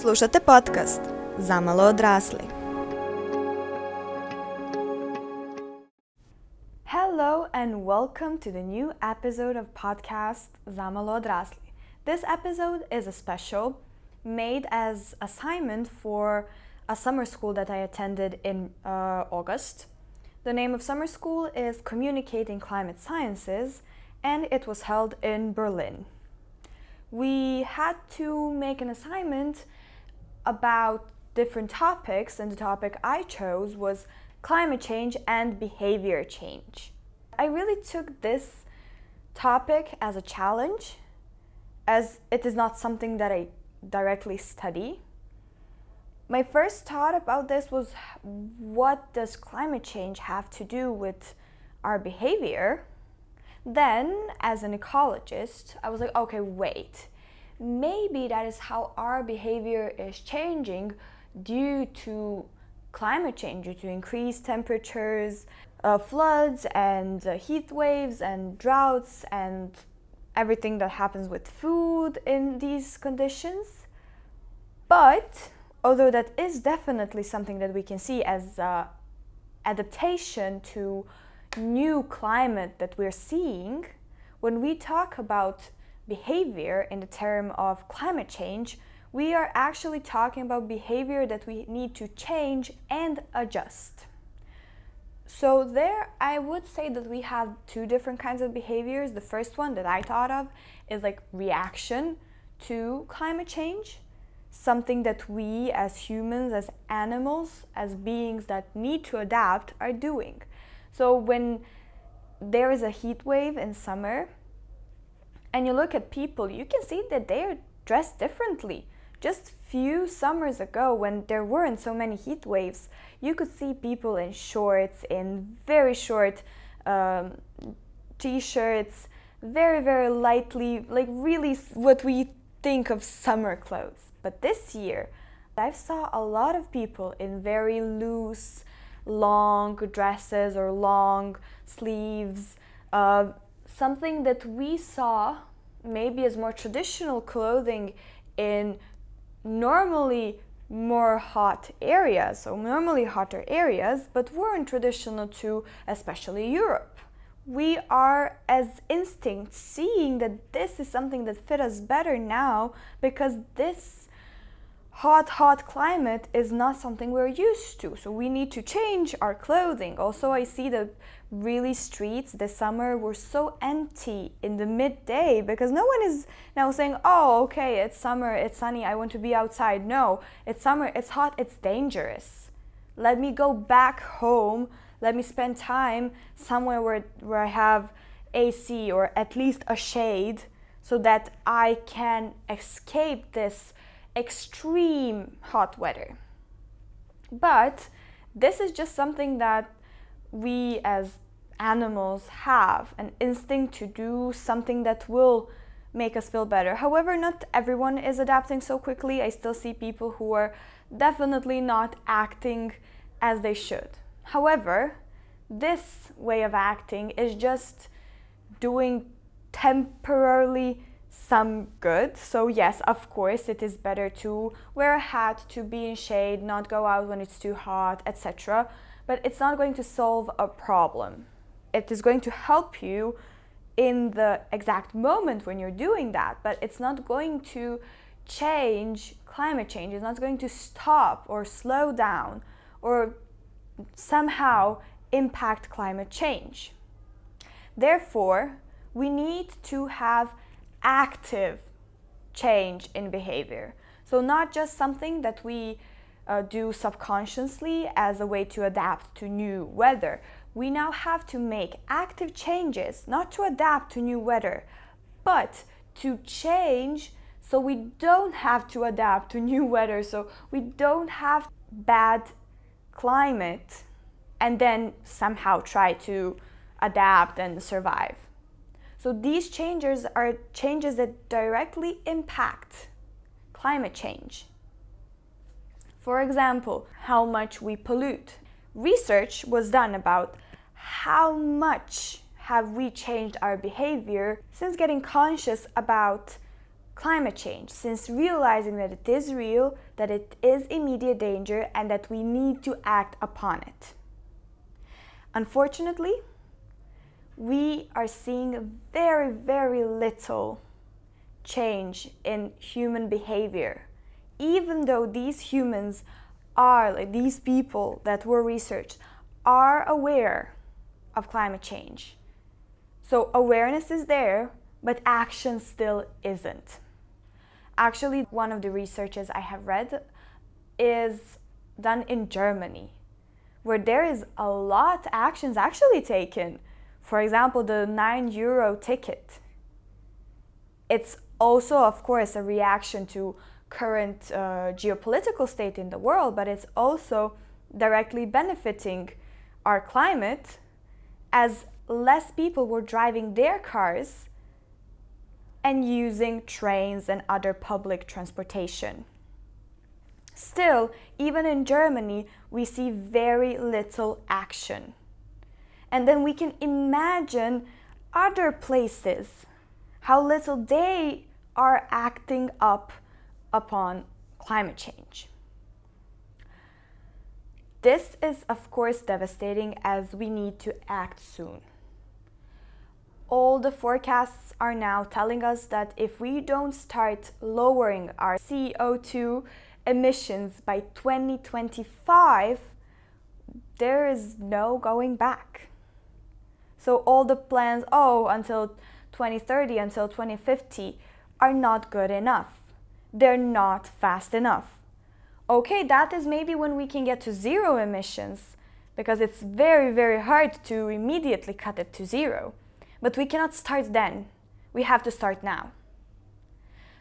Slušate podcast Zamalo odrasli. Hello and welcome to the new episode of podcast Zamalo odrasli. This episode is a special made as assignment for a summer school that I attended in uh, August. The name of summer school is Communicating Climate Sciences and it was held in Berlin. We had to make an assignment about different topics, and the topic I chose was climate change and behavior change. I really took this topic as a challenge, as it is not something that I directly study. My first thought about this was what does climate change have to do with our behavior? Then, as an ecologist, I was like, okay, wait maybe that is how our behavior is changing due to climate change, due to increased temperatures, uh, floods, and uh, heat waves, and droughts, and everything that happens with food in these conditions. But although that is definitely something that we can see as uh, adaptation to new climate that we're seeing, when we talk about behavior in the term of climate change, we are actually talking about behavior that we need to change and adjust. So, there I would say that we have two different kinds of behaviors. The first one that I thought of is like reaction to climate change, something that we as humans, as animals, as beings that need to adapt are doing. So, when there is a heat wave in summer, and you look at people, you can see that they are dressed differently. Just few summers ago, when there weren't so many heat waves, you could see people in shorts, in very short um, t-shirts, very very lightly, like really what we think of summer clothes. But this year, I saw a lot of people in very loose, long dresses or long sleeves. Uh, something that we saw maybe as more traditional clothing in normally more hot areas, so normally hotter areas, but weren't traditional to especially Europe. We are, as instinct, seeing that this is something that fit us better now because this hot, hot climate is not something we're used to. So we need to change our clothing. Also, I see that really streets this summer were so empty in the midday because no one is now saying, oh, okay, it's summer, it's sunny, I want to be outside. No, it's summer, it's hot, it's dangerous. Let me go back home. Let me spend time somewhere where, where I have AC or at least a shade so that I can escape this extreme hot weather. But this is just something that we as animals have an instinct to do something that will make us feel better. However, not everyone is adapting so quickly. I still see people who are definitely not acting as they should. However, this way of acting is just doing temporarily some good. So, yes, of course, it is better to wear a hat, to be in shade, not go out when it's too hot, etc. But it's not going to solve a problem. It is going to help you in the exact moment when you're doing that, but it's not going to change climate change. It's not going to stop or slow down or somehow impact climate change. Therefore, we need to have active change in behavior. So, not just something that we uh, do subconsciously as a way to adapt to new weather. We now have to make active changes, not to adapt to new weather, but to change so we don't have to adapt to new weather, so we don't have bad climate and then somehow try to adapt and survive. So these changes are changes that directly impact climate change. For example, how much we pollute. Research was done about how much have we changed our behavior since getting conscious about climate change since realizing that it is real, that it is immediate danger, and that we need to act upon it. Unfortunately, we are seeing very, very little change in human behavior, even though these humans are, like these people that were researched, are aware of climate change. So awareness is there, but action still isn't. Actually, one of the researches I have read is done in Germany, where there is a lot actions actually taken. For example, the 9 euro ticket. It's also, of course, a reaction to current uh, geopolitical state in the world, but it's also directly benefiting our climate as less people were driving their cars and using trains and other public transportation. Still, even in Germany, we see very little action. And then we can imagine other places, how little they are acting up upon climate change. This is, of course, devastating as we need to act soon all the forecasts are now telling us that if we don't start lowering our CO2 emissions by 2025, there is no going back. So, all the plans, oh, until 2030, until 2050, are not good enough. They're not fast enough. Okay, that is maybe when we can get to zero emissions because it's very, very hard to immediately cut it to zero. But we cannot start then. We have to start now.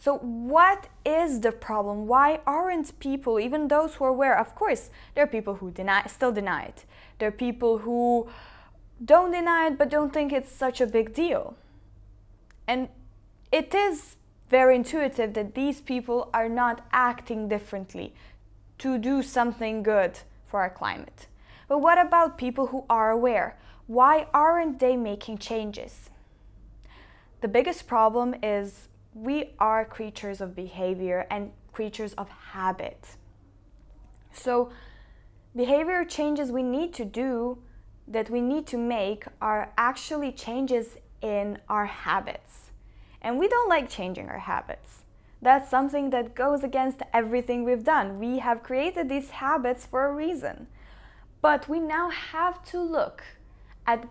So, what is the problem? Why aren't people, even those who are aware? Of course, there are people who deny, still deny it. There are people who don't deny it but don't think it's such a big deal. And it is very intuitive that these people are not acting differently to do something good for our climate. But what about people who are aware? why aren't they making changes? The biggest problem is we are creatures of behavior and creatures of habit. So, behavior changes we need to do, that we need to make, are actually changes in our habits. And we don't like changing our habits. That's something that goes against everything we've done. We have created these habits for a reason. But we now have to look at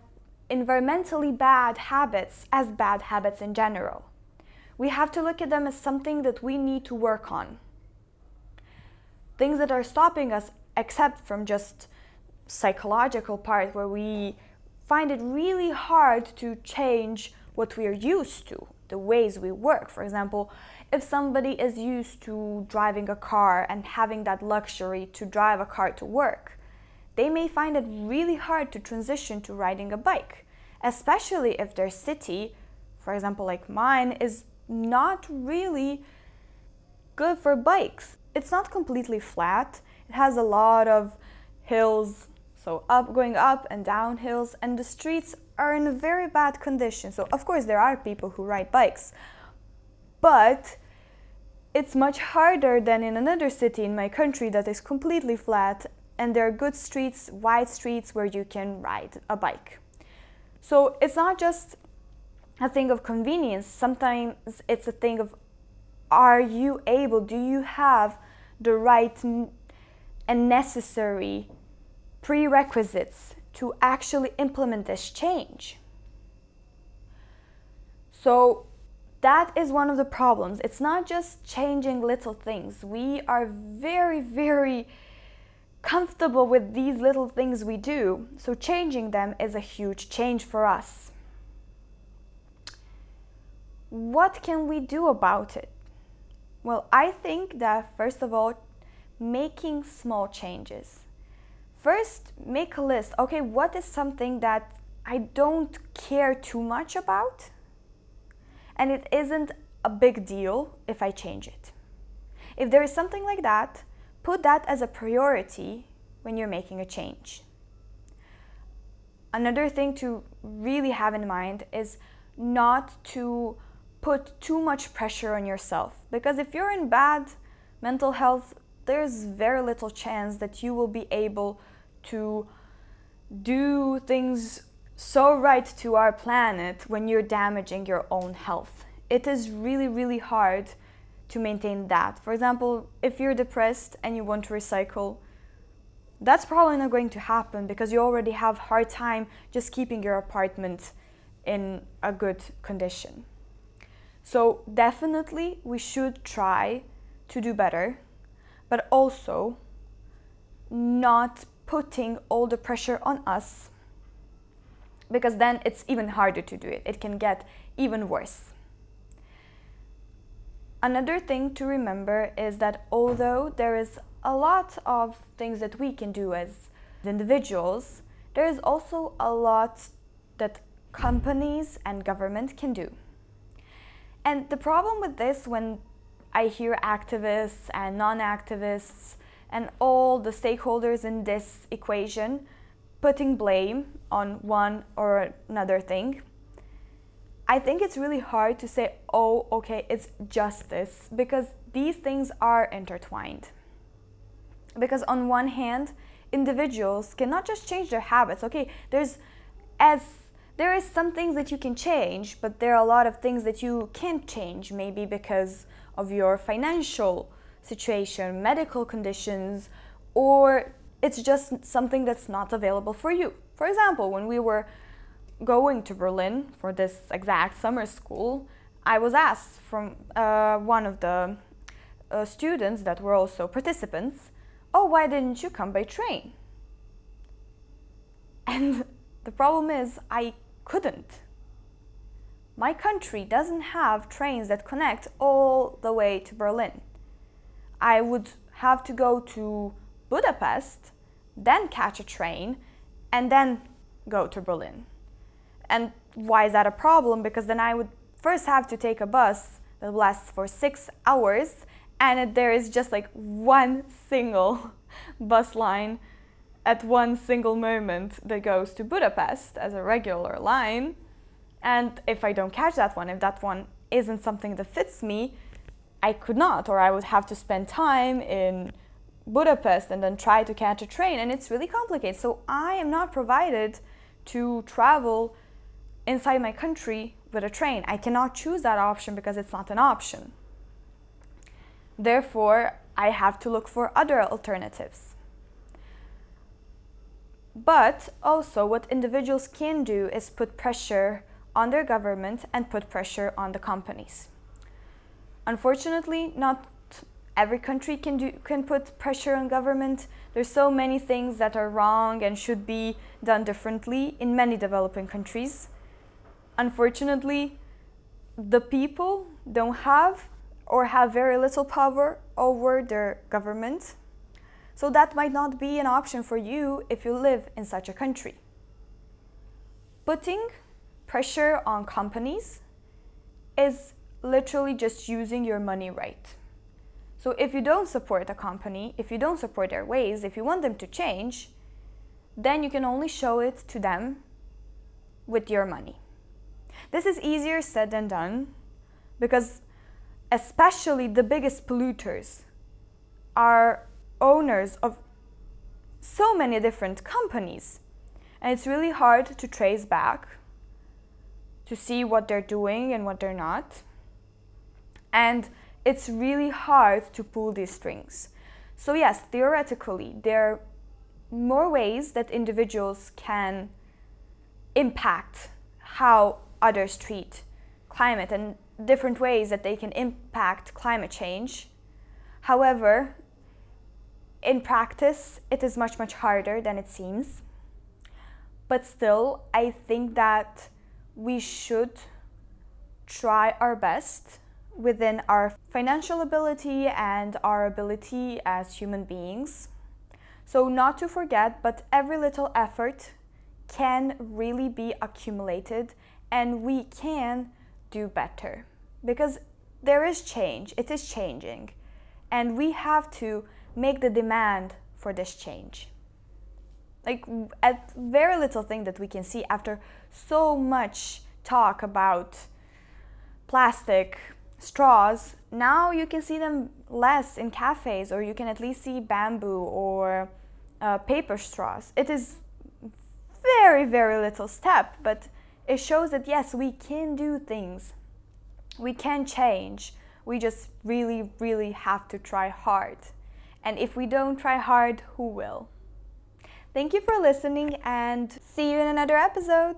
environmentally bad habits as bad habits in general. We have to look at them as something that we need to work on. Things that are stopping us, except from just psychological part where we find it really hard to change what we are used to, the ways we work. For example, if somebody is used to driving a car and having that luxury to drive a car to work, they may find it really hard to transition to riding a bike, especially if their city, for example, like mine, is not really good for bikes. It's not completely flat, it has a lot of hills, so up going up and down hills, and the streets are in a very bad condition. So, of course, there are people who ride bikes, but it's much harder than in another city in my country that is completely flat and there are good streets, wide streets where you can ride a bike. So it's not just a thing of convenience, sometimes it's a thing of are you able, do you have the right and necessary prerequisites to actually implement this change? So that is one of the problems. It's not just changing little things. We are very, very comfortable with these little things we do, so changing them is a huge change for us. What can we do about it? Well, I think that first of all, making small changes. First, make a list. Okay, what is something that I don't care too much about? And it isn't a big deal if I change it. If there is something like that, Put that as a priority when you're making a change. Another thing to really have in mind is not to put too much pressure on yourself because if you're in bad mental health, there's very little chance that you will be able to do things so right to our planet when you're damaging your own health. It is really, really hard to maintain that. For example, if you're depressed and you want to recycle, that's probably not going to happen because you already have hard time just keeping your apartment in a good condition. So definitely we should try to do better, but also not putting all the pressure on us because then it's even harder to do it. It can get even worse. Another thing to remember is that although there is a lot of things that we can do as individuals, there is also a lot that companies and government can do. And the problem with this, when I hear activists and non activists and all the stakeholders in this equation putting blame on one or another thing, I think it's really hard to say, oh, okay, it's justice, because these things are intertwined. Because on one hand, individuals cannot just change their habits. Okay, there's as there is some things that you can change, but there are a lot of things that you can't change, maybe because of your financial situation, medical conditions, or it's just something that's not available for you. For example, when we were going to Berlin for this exact summer school, I was asked from uh, one of the uh, students that were also participants, Oh, why didn't you come by train? And the problem is, I couldn't. My country doesn't have trains that connect all the way to Berlin. I would have to go to Budapest, then catch a train, and then go to Berlin. And why is that a problem? Because then I would first have to take a bus that lasts for six hours, and there is just like one single bus line at one single moment that goes to Budapest as a regular line. And if I don't catch that one, if that one isn't something that fits me, I could not, or I would have to spend time in Budapest and then try to catch a train, and it's really complicated. So I am not provided to travel inside my country with a train. I cannot choose that option because it's not an option. Therefore, I have to look for other alternatives. But also, what individuals can do is put pressure on their government and put pressure on the companies. Unfortunately, not every country can do can put pressure on government. There's so many things that are wrong and should be done differently in many developing countries unfortunately, the people don't have or have very little power over their government. So that might not be an option for you if you live in such a country. Putting pressure on companies is literally just using your money right. So if you don't support a company, if you don't support their ways, if you want them to change, then you can only show it to them with your money. This is easier said than done because, especially the biggest polluters, are owners of so many different companies. And it's really hard to trace back to see what they're doing and what they're not. And it's really hard to pull these strings. So, yes, theoretically, there are more ways that individuals can impact how others treat climate and different ways that they can impact climate change. However, in practice, it is much, much harder than it seems. But still, I think that we should try our best within our financial ability and our ability as human beings. So, not to forget, but every little effort can really be accumulated and we can do better because there is change, it is changing, and we have to make the demand for this change. Like a very little thing that we can see after so much talk about plastic straws, now you can see them less in cafes, or you can at least see bamboo or uh, paper straws. It is very, very little step, but it shows that yes, we can do things. We can change. We just really, really have to try hard. And if we don't try hard, who will? Thank you for listening and see you in another episode.